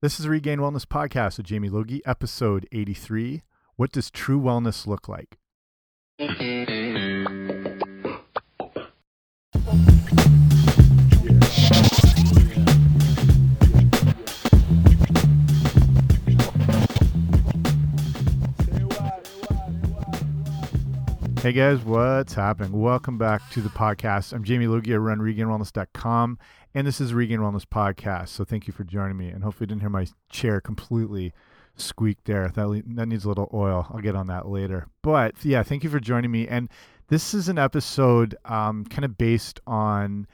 This is the Regained Wellness Podcast with Jamie Logie, episode 83. What does true wellness look like? Mm-hmm. Hey guys, what's happening? Welcome back to the podcast. I'm Jamie Logie. I run regainedwellness.com, and this is the Regained Wellness Podcast. So thank you for joining me. And hopefully, you didn't hear my chair completely squeak there. That, that needs a little oil. I'll get on that later. But yeah, thank you for joining me. And this is an episode um, kind of based on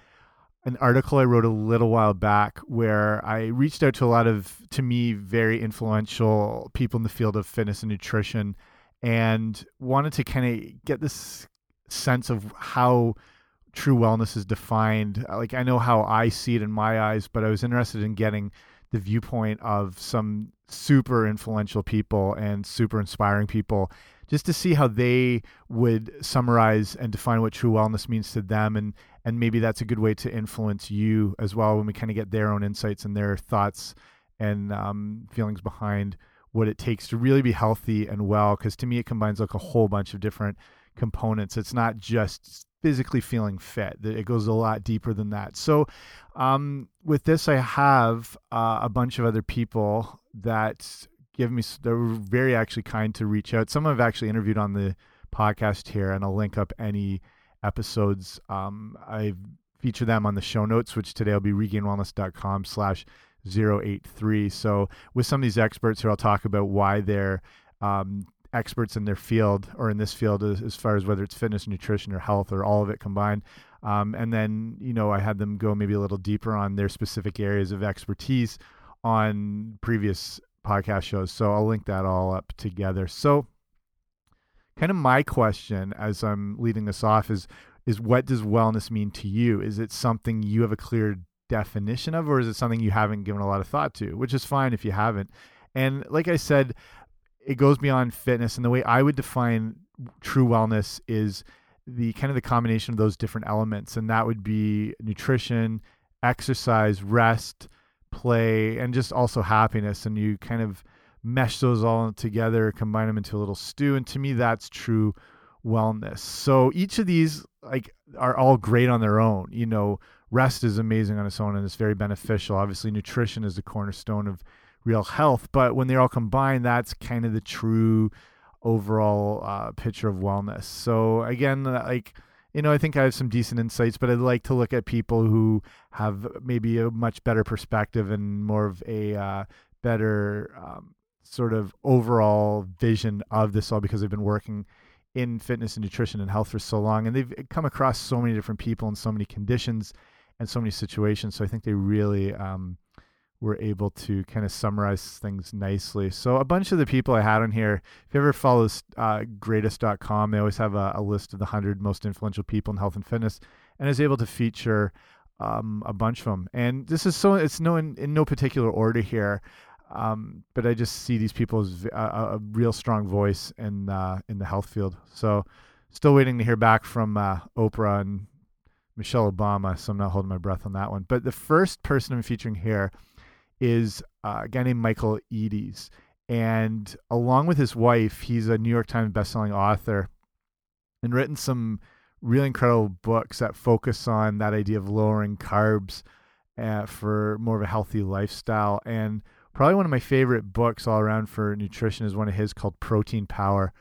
an article I wrote a little while back where I reached out to a lot of, to me, very influential people in the field of fitness and nutrition and wanted to kind of get this sense of how true wellness is defined. Like I know how I see it in my eyes, but I was interested in getting the viewpoint of some super influential people and super inspiring people just to see how they would summarize and define what true wellness means to them and and maybe that's a good way to influence you as well when we kind of get their own insights and their thoughts and um, feelings behind what it takes to really be healthy and well because to me it combines like a whole bunch of different components. It's not just physically feeling fit it goes a lot deeper than that. So um, with this i have uh, a bunch of other people that give me they're very actually kind to reach out. Some i've actually interviewed on the podcast here and i'll link up any episodes. Um, i feature them on the show notes which today will be regainedwellness.com slash 083. So with some of these experts here, I'll talk about why they're um, experts in their field or in this field as, as, far as whether it's fitness, nutrition, or health, or all of it combined. Um, and then, you know, I had them go maybe a little deeper on their specific areas of expertise on previous podcast shows. So I'll link that all up together. So, kind of my question as I'm leading this off is is what does wellness mean to you? Is it something you have a clear definition of, or is it something you haven't given a lot of thought to? Which is fine if you haven't. And like I said, it goes beyond fitness. And the way I would define true wellness is the kind of the combination of those different elements, and that would be nutrition, exercise, rest, play, and just also happiness. And you kind of mesh those all together, combine them into a little stew. And to me, that's true wellness. So each of these like are all great on their own. You know, rest is amazing on its own and it's very beneficial. Obviously, nutrition is the cornerstone of real health, but when they're all combined, that's kind of the true overall uh, picture of wellness. So again, uh, like you know, I think I have some decent insights, but I'd like to look at people who have maybe a much better perspective and more of a uh, better um, sort of overall vision of this all because they've been working in fitness and nutrition and health for so long and they've come across so many different people in so many conditions and so many situations. So I think they really um, were able to kind of summarize things nicely. So a bunch of the people I had on here, if you ever follow uh, greatist.com, they always have a, a, list of the 100 most influential people in health and fitness and is able to feature um, a bunch of them. And this is so, it's no in, in no particular order here. Um, but I just see these people as a, a real strong voice in uh, in the health field. So, still waiting to hear back from uh, Oprah and Michelle Obama, so I'm not holding my breath on that one. But the first person I'm featuring here is uh, a guy named Michael Eades. And along with his wife, he's a New York Times bestselling author and written some really incredible books that focus on that idea of lowering carbs uh, for more of a healthy lifestyle. And probably one of my favorite books all around for nutrition is one of his called Protein Power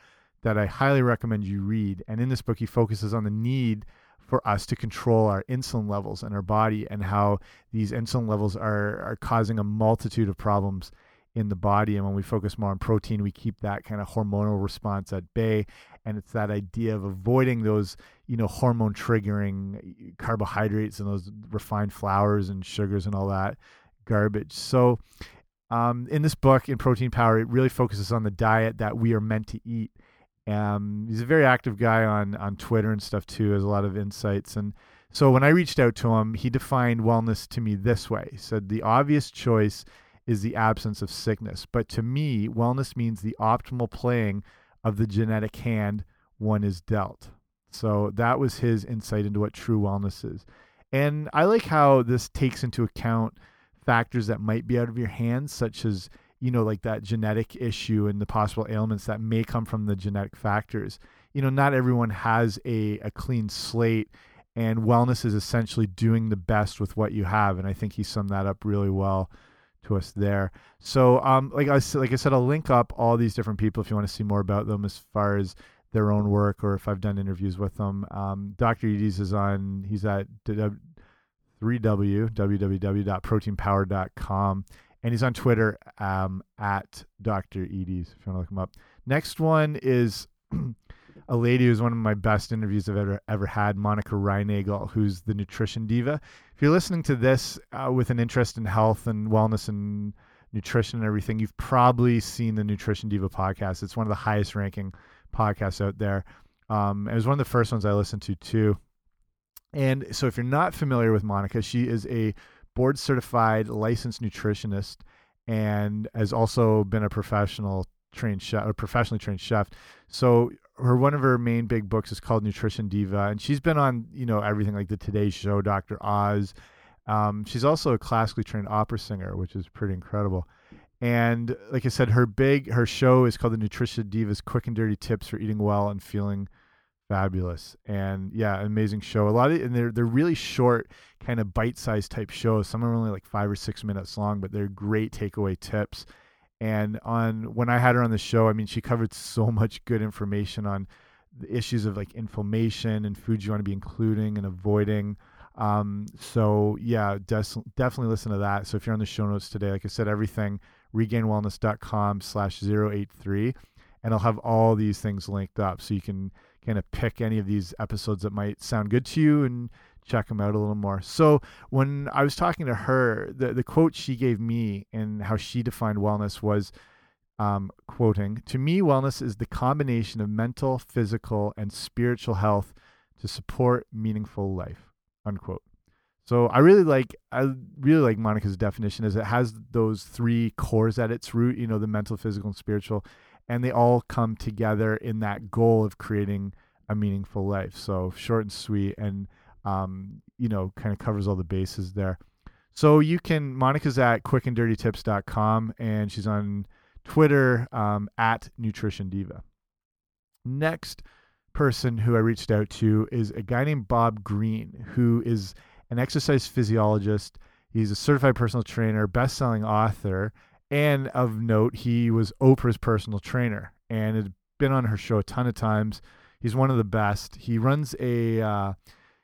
that I highly recommend you read. And in this book, he focuses on the need – for us to control our insulin levels in our body and how these insulin levels are are causing a multitude of problems in the body. And when we focus more on protein we keep that kind of hormonal response at bay. And it's that idea of avoiding those you know hormone triggering carbohydrates and those refined flours and sugars and all that garbage. So um, in this book in protein power it really focuses on the diet that we are meant to eat um, he's a very active guy on on Twitter and stuff too. Has a lot of insights. And so when I reached out to him, he defined wellness to me this way. He said the obvious choice is the absence of sickness, but to me, wellness means the optimal playing of the genetic hand one is dealt. So that was his insight into what true wellness is. And I like how this takes into account factors that might be out of your hands, such as you know, like that genetic issue and the possible ailments that may come from the genetic factors. You know, not everyone has a, a clean slate, and wellness is essentially doing the best with what you have. And I think he summed that up really well to us there. So, um, like I like I said, I'll link up all these different people if you want to see more about them as far as their own work or if I've done interviews with them. Um, Dr. Eades is on. He's at 3w www.proteinpower.com and he's on Twitter um, at Dr. Eades, if you want to look him up. Next one is a lady who's one of my best interviews I've ever ever had, Monica Reinagel, who's the nutrition diva. If you're listening to this uh, with an interest in health and wellness and nutrition and everything, you've probably seen the Nutrition Diva podcast. It's one of the highest ranking podcasts out there. Um, it was one of the first ones I listened to too. And so, if you're not familiar with Monica, she is a board certified licensed nutritionist and has also been a professional trained chef, a professionally trained chef. So her one of her main big books is called Nutrition Diva, and she's been on you know everything like the Today Show, Dr. Oz. Um, she's also a classically trained opera singer, which is pretty incredible. And like I said, her big her show is called the Nutrition Divas Quick and Dirty Tips for Eating Well and Feeling fabulous. And yeah amazing show. A lot of and they're they're really short kind of bite-sized type shows. Some are only like five or six minutes long but they're great takeaway tips. And on when i had her on the show i mean she covered so much good information on the issues of like inflammation and foods you want to be including and avoiding. Um, so yeah definitely listen to that. So if you're on the show notes today like i said everything regainwellness.com slash 083 and i'll have all these things linked up so you can kind of pick any of these episodes that might sound good to you and check them out a little more. So when I was talking to her, the the quote she gave me and how she defined wellness was um, quoting, to me, wellness is the combination of mental, physical, and spiritual health to support meaningful life, unquote. So I really like I really like Monica's definition as it has those three cores at its root, you know, the mental, physical, and spiritual and they all come together in that goal of creating a meaningful life. So short and sweet, and um, you know, kind of covers all the bases there. So you can Monica's at quickanddirtytips.com and she's on Twitter um, at Nutrition Diva. Next person who I reached out to is a guy named Bob Greene, who is an exercise physiologist. He's a certified personal trainer, best-selling author, and of note, he was Oprah's personal trainer and had been on her show a ton of times. He's one of the best. He runs a uh,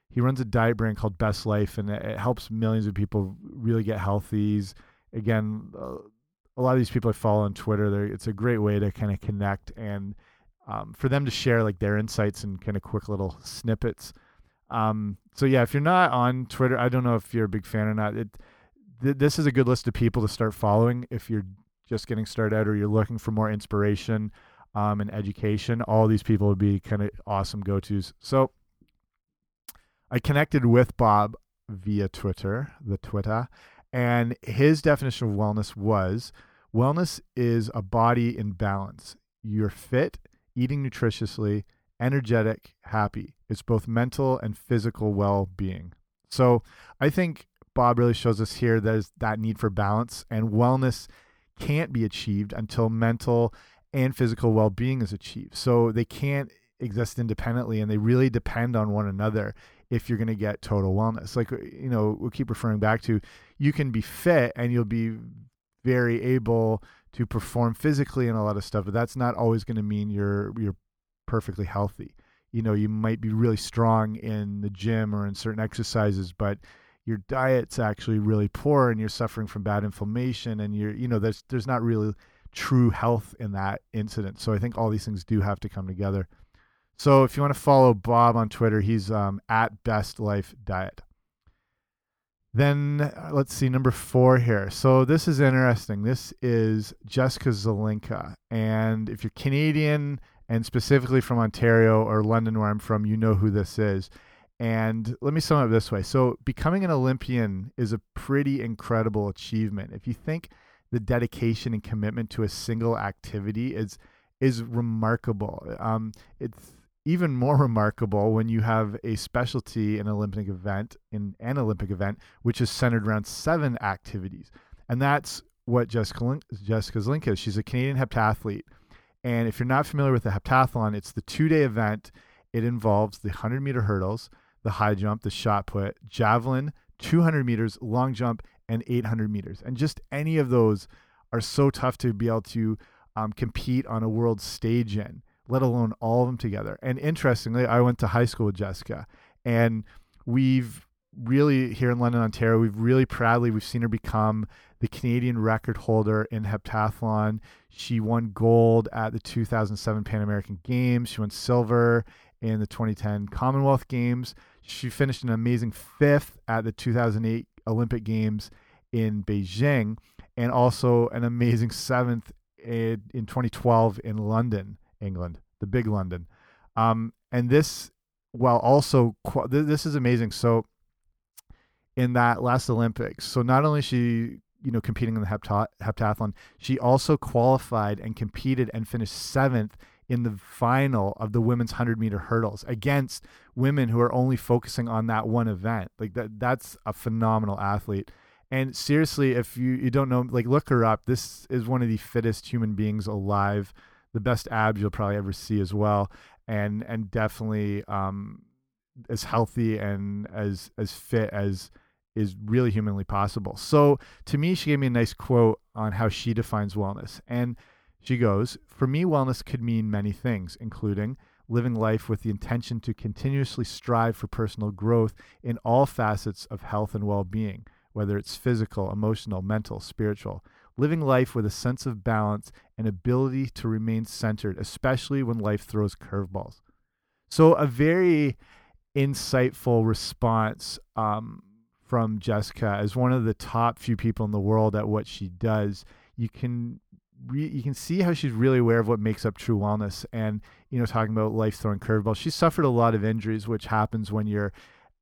he runs a diet brand called Best Life, and it, helps millions of people really get healthy. He's, again, uh, a lot of these people I follow on Twitter. They're, it's a great way to kind of connect and um, for them to share like their insights and kind of quick little snippets. Um, so yeah, if you're not on Twitter, I don't know if you're a big fan or not. It th this is a good list of people to start following if you're just getting started out or you're looking for more inspiration um, and education. All these people would be kind of awesome go tos. So I connected with Bob via Twitter, the Twitter, and his definition of wellness was wellness is a body in balance. You're fit, eating nutritiously, energetic, happy. It's both mental and physical well being. So I think Bob really shows us here there's that need for balance and wellness can't be achieved until mental and physical well-being is achieved. So they can't exist independently and they really depend on one another if you're going to get total wellness. Like you know, we'll keep referring back to you can be fit and you'll be very able to perform physically and a lot of stuff, but that's not always going to mean you're you're perfectly healthy. You know, you might be really strong in the gym or in certain exercises, but your diet's actually really poor and you're suffering from bad inflammation and you're you know there's there's not really true health in that incident. So i think all these things do have to come together. So if you want to follow bob on twitter he's um, at best life diet. Then uh, let's see number four here. So this is interesting. This is jessica zelinka. And if you're canadian and specifically from ontario or london where i'm from you know who this is and let me sum it up this way. So, becoming an Olympian is a pretty incredible achievement. If you think the dedication and commitment to a single activity is is remarkable. Um, it's even more remarkable when you have a specialty in an Olympic event, in an Olympic event, which is centered around seven activities. And that's what Jessica, Link, Jessica Zlink is. She's a Canadian heptathlete. And if you're not familiar with the heptathlon, it's the two day event. It involves the 100 meter hurdles, the high jump, the shot put, javelin, 200 meters, long jump, and 800 meters. And just any of those are so tough to be able to um, compete on a world stage in, let alone all of them together. And interestingly, I went to high school with Jessica, and we've really here in London, Ontario, we've really proudly we've seen her become the Canadian record holder in heptathlon. She won gold at the 2007 Pan American Games. She won silver in the 2010 Commonwealth Games. She finished an amazing fifth at the 2008 Olympic Games in Beijing, and also an amazing seventh in, in 2012 in London, England, the big London. Um, and this, while also, this is amazing. So, in that last Olympics, so not only she you know competing in the heptathlon, she also qualified and competed and finished seventh in the final of the women's 100 meter hurdles against women who are only focusing on that one event. Like that that's a phenomenal athlete. And seriously, if you, you don't know, like look her up. This is one of the fittest human beings alive. The best abs you'll probably ever see as well. And and definitely um as healthy and as as fit as is really humanly possible. So to me, she gave me a nice quote on how she defines wellness. And she goes, For me, wellness could mean many things, including living life with the intention to continuously strive for personal growth in all facets of health and well being, whether it's physical, emotional, mental, spiritual. Living life with a sense of balance and ability to remain centered, especially when life throws curveballs. So, a very insightful response um, from Jessica as one of the top few people in the world at what she does. You can you can see how she's really aware of what makes up true wellness and you know talking about life throwing curveballs. She suffered a lot of injuries which happens when you're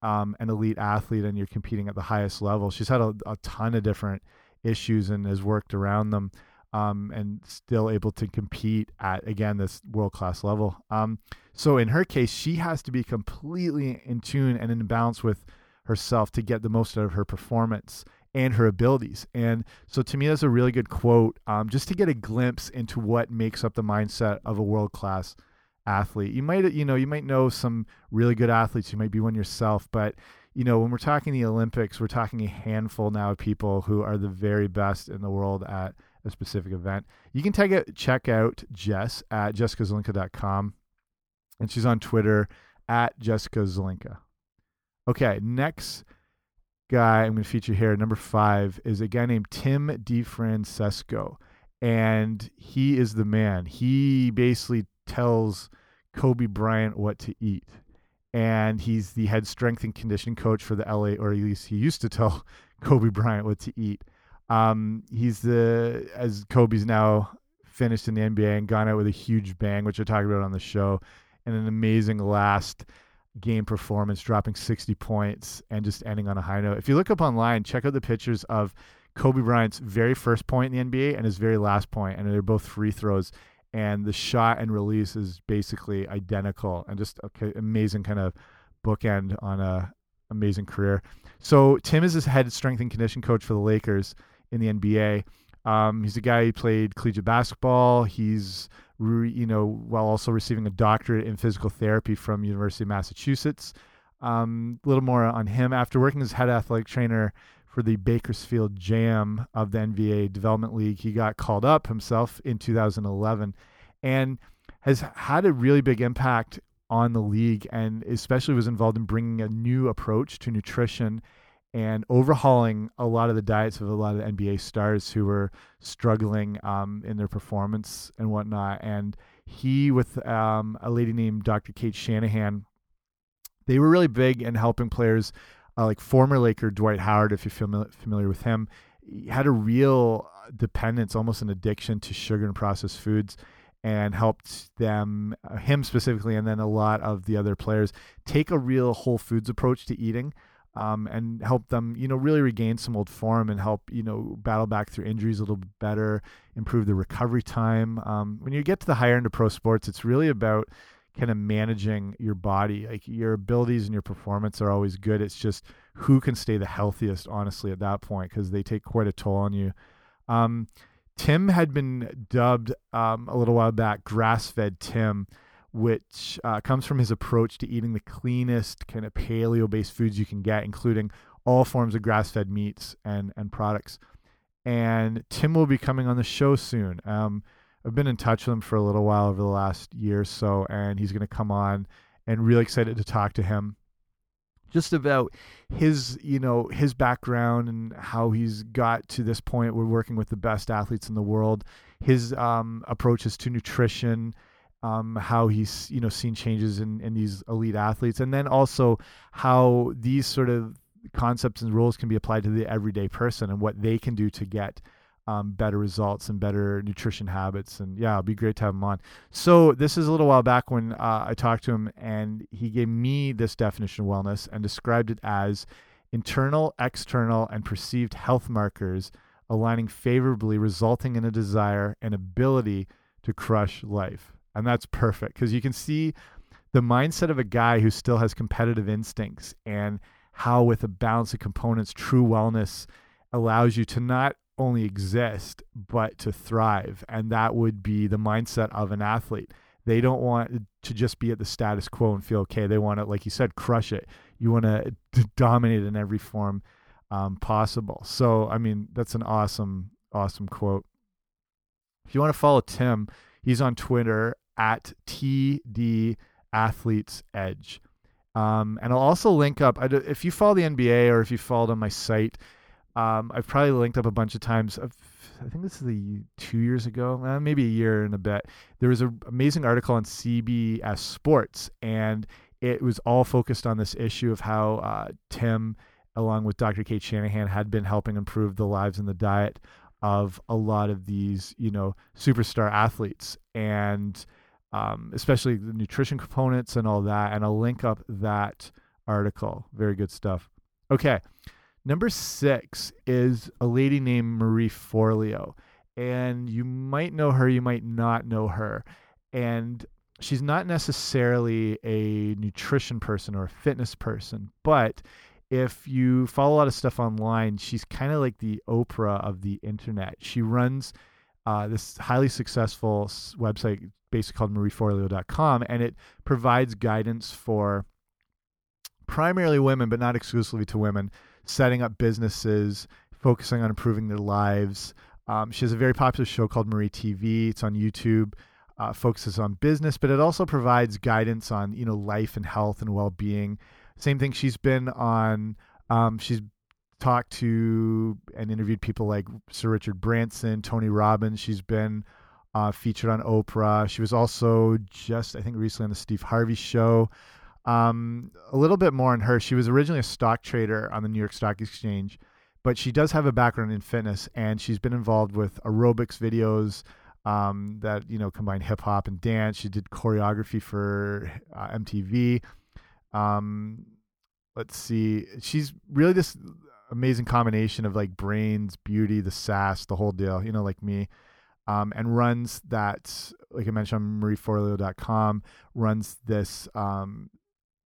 um, an elite athlete and you're competing at the highest level. She's had a, a ton of different issues and has worked around them um, and still able to compete at again this world class level. Um, so in her case she has to be completely in tune and in balance with herself to get the most out of her performance and her abilities. And so to me, that's a really good quote um, just to get a glimpse into what makes up the mindset of a world class athlete. You might, you know, you might know some really good athletes. You might be one yourself, but you know, when we're talking the Olympics, we're talking a handful now of people who are the very best in the world at a specific event. You can take it, check out Jess at jessicazelinka.com, and she's on Twitter at Jessica Zelinka. Okay, next guy I'm going to feature here, number five, is a guy named Tim DeFrancesco. And he is the man. He basically tells Kobe Bryant what to eat. And he's the head strength and conditioning coach for the LA, or at least he used to tell Kobe Bryant what to eat. Um, he's the, as Kobe's now finished in the NBA and gone out with a huge bang, which I talked about on the show, and an amazing last game performance, dropping 60 points and just ending on a high note. If you look up online, check out the pictures of Kobe Bryant's very first point in the NBA and his very last point, and they're both free throws. And the shot and release is basically identical, and just okay, amazing kind of bookend on a amazing career. So Tim is his head strength and condition coach for the Lakers in the NBA. Um, he's a guy who played collegiate basketball. He's you know, while also receiving a doctorate in physical therapy from University of Massachusetts. Um, a little more on him. After working as head athletic trainer for the Bakersfield Jam of the NBA Development League, he got called up himself in 2011 and has had a really big impact on the league and especially was involved in bringing a new approach to nutrition and overhauling a lot of the diets of a lot of the NBA stars who were struggling um, in their performance and whatnot. And he, with um, a lady named Dr. Kate Shanahan, they were really big in helping players uh, like former Laker Dwight Howard, if you're familiar, with him, had a real dependence, almost an addiction to sugar and processed foods and helped them, uh, him specifically, and then a lot of the other players take a real whole foods approach to eating um, and help them, you know, really regain some old form and help, you know, battle back through injuries a little bit better, improve the recovery time. Um, when you get to the higher end of pro sports, it's really about kind of managing your body. Like your abilities and your performance are always good. It's just who can stay the healthiest, honestly, at that point, because they take quite a toll on you. Um, Tim had been dubbed um, a little while back grass fed Tim, which uh, comes from his approach to eating the cleanest kind of paleo based foods you can get, including all forms of grass fed meats and, and products. And Tim will be coming on the show soon. Um, I've been in touch with him for a little while over the last year or so, and he's going to come on and really excited to talk to him just about his you know his background and how he's got to this point we're working with the best athletes in the world his um, approaches to nutrition um, how he's you know seen changes in in these elite athletes and then also how these sort of concepts and rules can be applied to the everyday person and what they can do to get um, better results and better nutrition habits. And yeah, it'd be great to have him on. So this is a little while back when uh, I talked to him, and he gave me this definition of wellness and described it as internal, external, and perceived health markers aligning favorably, resulting in a desire and ability to crush life. And that's perfect because you can see the mindset of a guy who still has competitive instincts and how, with a balance of components, true wellness allows you to not only exist but to thrive. And that would be the mindset of an athlete. They don't want to just be at the status quo and feel okay. They want to like you said crush it. You want to dominate in every form um, possible. So i mean that's an awesome awesome quote. If you want to follow tim he's on twitter at td athletes edge um, and i'll also link up if you follow the nba or if you followed on my site um, I've probably linked up a bunch of times. I think this is the two years ago, uh, maybe a year and a bit. There was an amazing article on CBS Sports, and it was all focused on this issue of how uh, Tim, along with Dr. Kate Shanahan, had been helping improve the lives and the diet of a lot of these, you know, superstar athletes, and um, especially the nutrition components and all that. And I'll link up that article. Very good stuff. Okay. Number six is a lady named Marie Forleo. And you might know her, you might not know her. And she's not necessarily a nutrition person or a fitness person, but if you follow a lot of stuff online, she's kind of like the Oprah of the internet. She runs uh, this highly successful website basically called marieforleo.com, and it provides guidance for primarily women, but not exclusively to women, setting up businesses, focusing on improving their lives. Um, she has a very popular show called Marie TV. It's on YouTube. Uh, focuses on business, but it also provides guidance on you know life and health and well being. Same thing. She's been on. Um, she's talked to and interviewed people like Sir Richard Branson, Tony Robbins. She's been uh, featured on Oprah. She was also just I think recently on the Steve Harvey show. Um, a little bit more on her. She was originally a stock trader on the New York Stock Exchange, but she does have a background in fitness, and she's been involved with aerobics videos um, that you know combine hip hop and dance. She did choreography for uh, MTV. Um, let's see, she's really this amazing combination of like brains, beauty, the sass, the whole deal. You know, like me. Um, and runs that, like I mentioned on marieforleo.com, runs this um,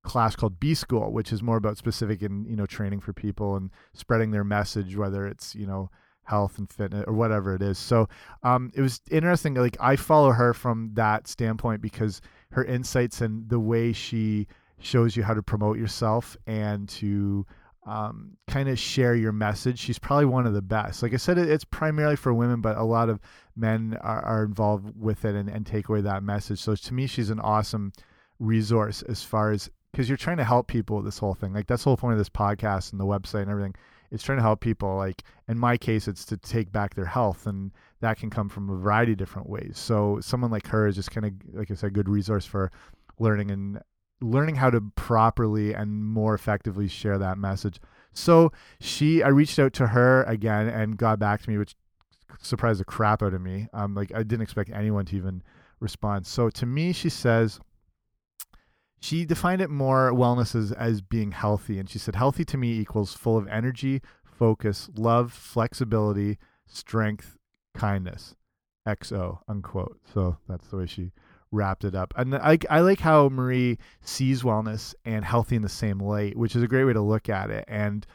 class called B School, which is more about specific and you know training for people and spreading their message, whether it's you know health and fitness or whatever it is. So um, it was interesting. Like I follow her from that standpoint because her insights and the way she shows you how to promote yourself and to um, kind of share your message. She's probably one of the best. Like I said, it's primarily for women, but a lot of men are, are involved with it and, and take away that message. So to me, she's an awesome resource as far as because you're trying to help people with this whole thing. Like that's the whole point of this podcast and the website and everything. It's trying to help people. Like in my case, it's to take back their health, and that can come from a variety of different ways. So someone like her is just kind of, like I said, a good resource for learning and learning how to properly and more effectively share that message. So she, I reached out to her again and got back to me, which surprised the crap out of me. Um, like I didn't expect anyone to even respond. So to me, she says she defined it more wellness as, as being healthy. And she said, healthy to me equals full of energy, focus, love, flexibility, strength, kindness. XO, unquote. So that's the way she wrapped it up. And I, I like how Marie sees wellness and healthy in the same light, which is a great way to look at it. And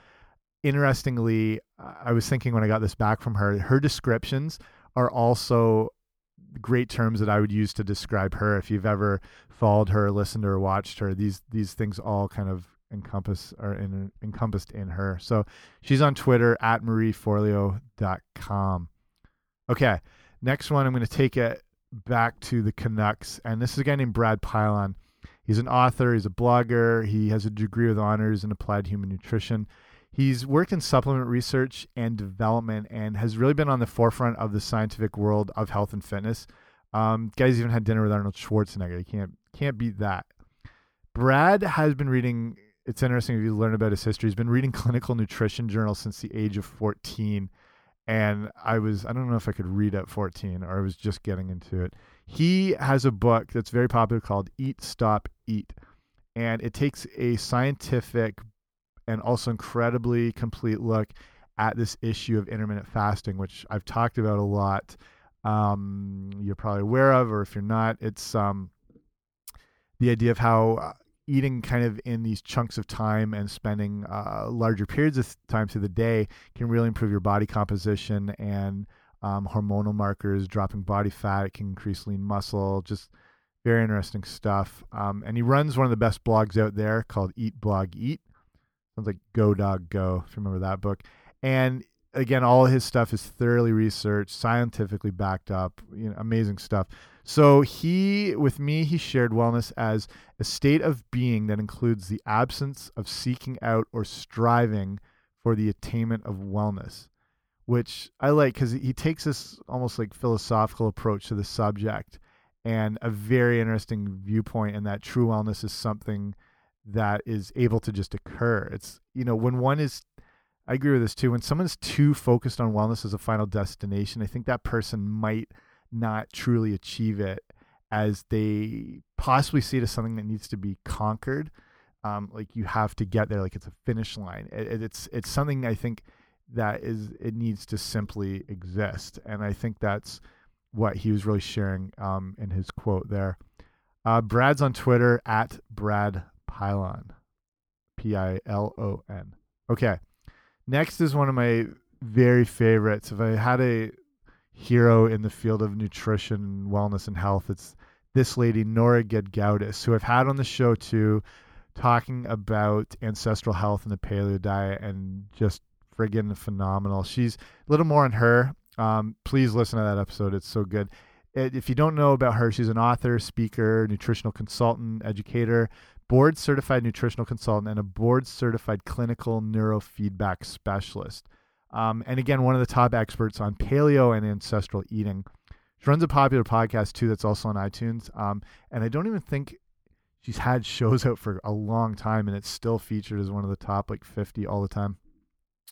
interestingly, I was thinking when I got this back from her, her descriptions are also great terms that I would use to describe her. If you've ever followed her, listened to her, watched her, these these things all kind of encompass are in, encompassed in her. So she's on Twitter at marieforleo.com. Okay, next one I'm going to take it back to the Canucks, and this is a guy named Brad Pilon. He's an author, he's a blogger, he has a degree with honors in applied human nutrition. He's worked in supplement research and development and has really been on the forefront of the scientific world of health and fitness. Um, guys even had dinner with Arnold Schwarzenegger. You can't can't beat that. Brad has been reading. It's interesting if you learn about his history. He's been reading clinical nutrition journals since the age of 14, and I was I don't know if I could read at 14 or I was just getting into it. He has a book that's very popular called Eat Stop Eat, and it takes a scientific and also incredibly complete look at this issue of intermittent fasting, which I've talked about a lot. Um, you're probably aware of, or if you're not, it's um, the idea of how uh, eating kind of in these chunks of time and spending uh, larger periods of time through the day can really improve your body composition and um, hormonal markers, dropping body fat. It can increase lean muscle. Just very interesting stuff. Um, and he runs one of the best blogs out there called Eat Blog Eat. Sounds like Go Dog Go, if you remember that book. And again, all his stuff is thoroughly researched, scientifically backed up, you know, amazing stuff. So he, with me, he shared wellness as a state of being that includes the absence of seeking out or striving for the attainment of wellness, which I like because he takes this almost like philosophical approach to the subject and a very interesting viewpoint in that true wellness is something that is able to just occur. It's, you know, when one is, I agree with this too, when someone's too focused on wellness as a final destination, I think that person might not truly achieve it as they possibly see it as something that needs to be conquered. Um, like you have to get there, like it's a finish line. It, it's it's something I think that is it needs to simply exist, and I think that's what he was really sharing um, in his quote there. Uh, Brad's on Twitter at Brad Pilon. P I L O N. Okay. Next is one of my very favorites. If I had a hero in the field of nutrition, wellness, and health, it's this lady, Nora Gedgaudas, who I've had on the show too, talking about ancestral health and the paleo diet and just friggin' phenomenal. She's a little more on her. Um, please listen to that episode. It's so good. If you don't know about her, she's an author, speaker, nutritional consultant, educator board certified nutritional consultant, and a board certified clinical neurofeedback specialist. Um, and again, one of the top experts on paleo and ancestral eating. She runs a popular podcast too that's also on iTunes. Um, and I don't even think she's had shows out for a long time, and it's still featured as one of the top like 50 all the time.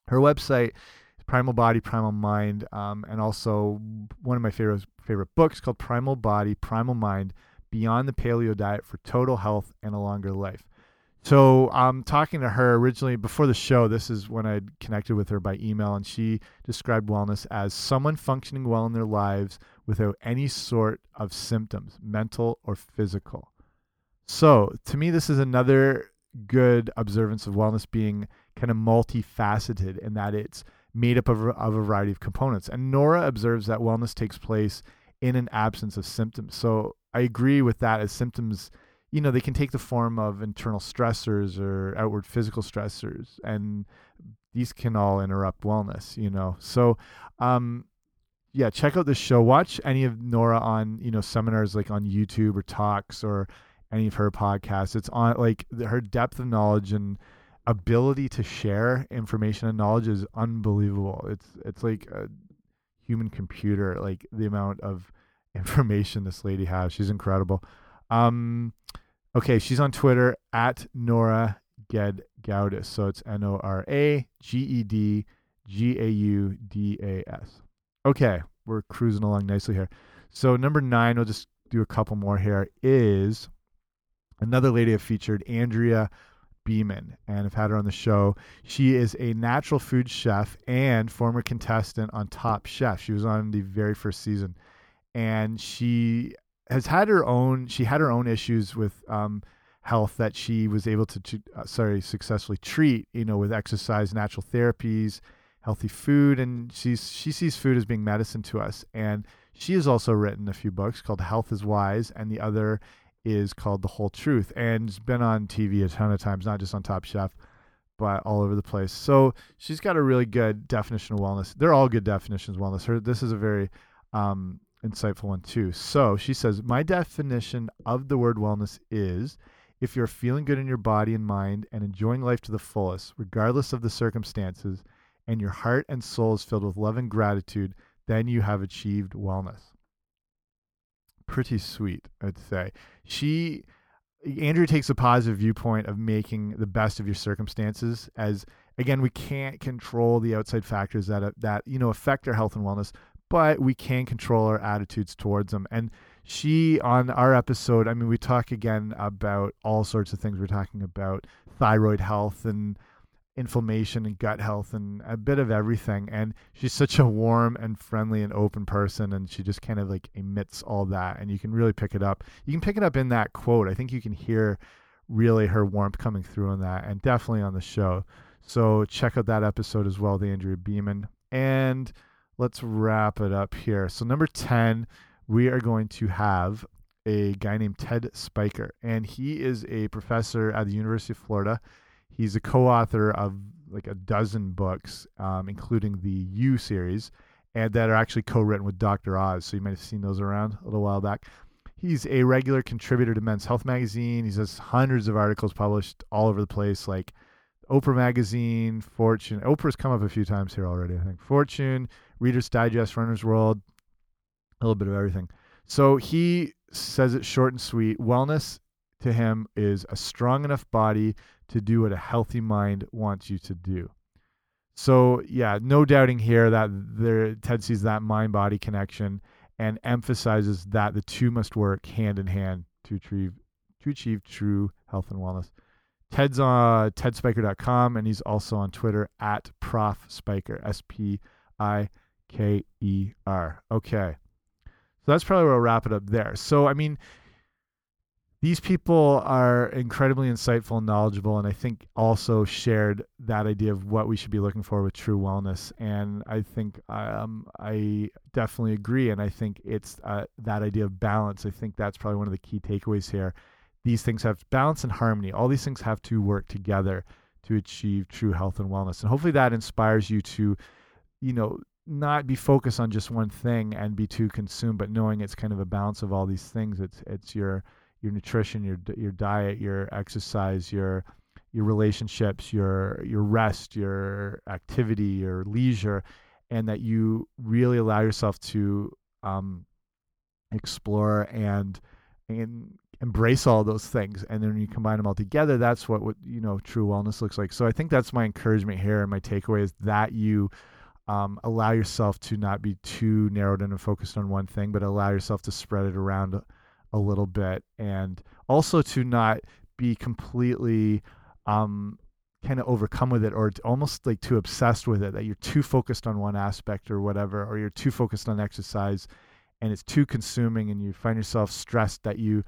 Her website is Primal Body, Primal Mind, um, and also one of my favorite favorite books called Primal Body, Primal Mind beyond the paleo diet for total health and a longer life. So I'm talking to her originally before the show. This is when I connected with her by email, and she described wellness as someone functioning well in their lives without any sort of symptoms, mental or physical. So to me, this is another good observance of wellness being kind of multifaceted in that it's made up of, of a variety of components. And Nora observes that wellness takes place in an absence of symptoms. So I agree with that as symptoms, you know, they can take the form of internal stressors or outward physical stressors, and these can all interrupt wellness, you know. So, um, yeah, check out the show. Watch any of Nora on, you know, seminars like on YouTube or talks or any of her podcasts. It's on like her depth of knowledge and ability to share information and knowledge is unbelievable. It's it's like a human computer, like the amount of information this lady has. She's incredible. Um, okay, she's on Twitter at Nora Ged. So it's N O R A G E D G A U D A S. Okay, we're cruising along nicely here. So number nine, we'll just do a couple more here, is another lady I've featured, Andrea Beaman, and I've had her on the show. She is a natural food chef and former contestant on Top Chef. She was on the very first season and she has had her own. She had her own issues with um, health that she was able to, uh, sorry, successfully treat. You know, with exercise, natural therapies, healthy food, and she's she sees food as being medicine to us. And she has also written a few books called Health is Wise, and the other is called The Whole Truth, and has been on TV a ton of times, not just on Top Chef, but all over the place. So she's got a really good definition of wellness. They're all good definitions of wellness. Her this is a very um, insightful one too. So she says, my definition of the word wellness is if you're feeling good in your body and mind and enjoying life to the fullest, regardless of the circumstances, and your heart and soul is filled with love and gratitude, then you have achieved wellness. Pretty sweet, I'd say. She, Andrea takes a positive viewpoint of making the best of your circumstances. As again, we can't control the outside factors that that you know affect our health and wellness, but we can control our attitudes towards them. And she on our episode, I mean, we talk again about all sorts of things. We're talking about thyroid health and inflammation and gut health and a bit of everything. And she's such a warm and friendly and open person. And she just kind of like emits all that. And you can really pick it up. You can pick it up in that quote. I think you can hear really her warmth coming through on that and definitely on the show. So check out that episode as well, the Andrea Beaman. And let's wrap it up here. So, number 10, we are going to have a guy named Ted Spiker, and he is a professor at the University of Florida He's a co-author of like a dozen books, um, including the YOU series, and that are actually co-written with Dr. Oz. So you might have seen those around a little while back. He's a regular contributor to Men's Health magazine. He has hundreds of articles published all over the place, like Oprah magazine, Fortune. Oprah's come up a few times here already, I think. Fortune, Reader's Digest, Runner's World, a little bit of everything. So he says it short and sweet. Wellness to him is a strong enough body to do what a healthy mind wants you to do. So yeah, no doubting here that there Ted sees that mind body connection and emphasizes that the two must work hand in hand to achieve to achieve true health and wellness. Ted's uh, on tedspiker.com and he's also on Twitter at Prof Spiker S P I K E R. Okay. So that's probably where we'll wrap it up there. So I mean, these people are incredibly insightful and knowledgeable and i think also shared that idea of what we should be looking for with true wellness and i think um, i definitely agree and i think it's uh, that idea of balance i think that's probably one of the key takeaways here these things have balance and harmony all these things have to work together to achieve true health and wellness and hopefully that inspires you to you know not be focused on just one thing and be too consumed but knowing it's kind of a balance of all these things. It's it's your your nutrition, your your diet, your exercise, your your relationships, your your rest, your activity, your leisure, and that you really allow yourself to um, explore and and embrace all those things. And then you combine them all together that's what, what you know true wellness looks like. So i think that's my encouragement here and my takeaway is that you um, allow yourself to not be too narrowed in and focused on one thing but allow yourself to spread it around a little bit and also to not be completely um, kind of overcome with it or almost like too obsessed with it that you're too focused on one aspect or whatever or you're too focused on exercise and it's too consuming and you find yourself stressed that you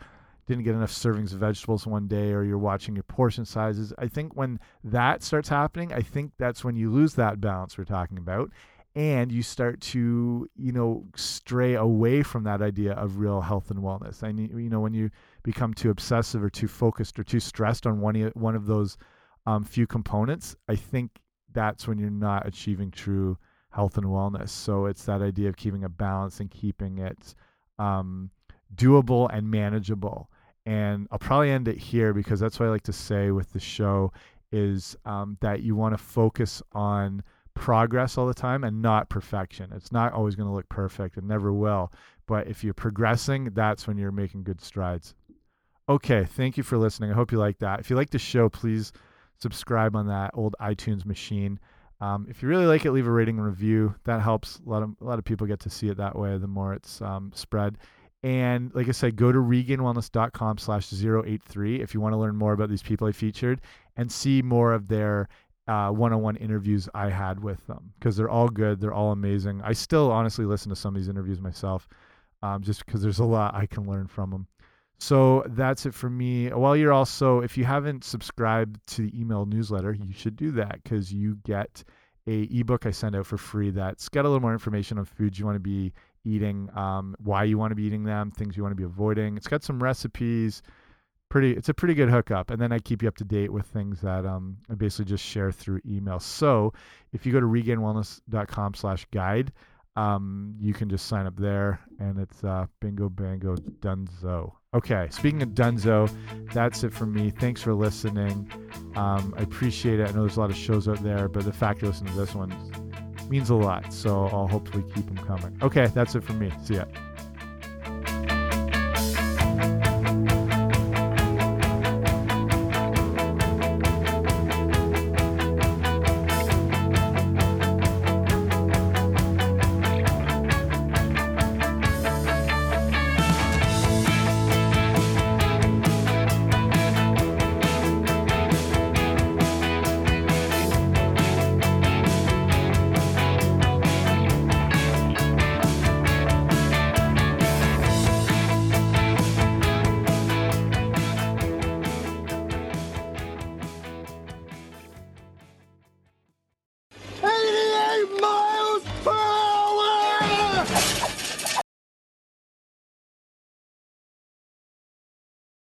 didn't get enough servings of vegetables one day or you're watching your portion sizes i think when that starts happening i think that's when you lose that balance we're talking about and you start to you know stray away from that idea of real health and wellness. I mean you know when you become too obsessive or too focused or too stressed on one one of those um, few components i think that's when you're not achieving true health and wellness. So it's that idea of keeping a balance and keeping it um, doable and manageable and i'll probably end it here because that's what i like to say with the show is um, that you want to focus on progress all the time and not perfection. It's not always going to look perfect and never will. But if you're progressing, that's when you're making good strides. Okay, thank you for listening. I hope you like that. If you like the show, please subscribe on that old iTunes machine. Um, if you really like it, leave a rating and review. That helps. A lot of a lot of people get to see it that way. The more it's um, spread. And like I said, go to regainwellness.com slash 083 if you want to learn more about these people I featured and see more of their uh, one-on-one interviews I had with them because they're all good. They're all amazing. I still honestly listen to some of these interviews myself. um, just because there's a lot I can learn from them. So that's it for me. While you're also, if you haven't subscribed to the email newsletter, you should do that because you get a ebook I send out for free that's got a little more information on foods you want to be eating, um, why you want to be eating them, things you want to be avoiding. It's got some recipes. Pretty, it's a pretty good hookup, and then I keep you up to date with things that um, I basically just share through email. So if you go to regainedwellness.com/guide, um, you can just sign up there, and it's uh, bingo bango dunzo. Okay, speaking of dunzo, that's it for me. Thanks for listening. Um, I appreciate it. I know there's a lot of shows out there, but the fact you listen to this one means a lot. So I'll hopefully keep them coming. Okay, that's it for me. See ya.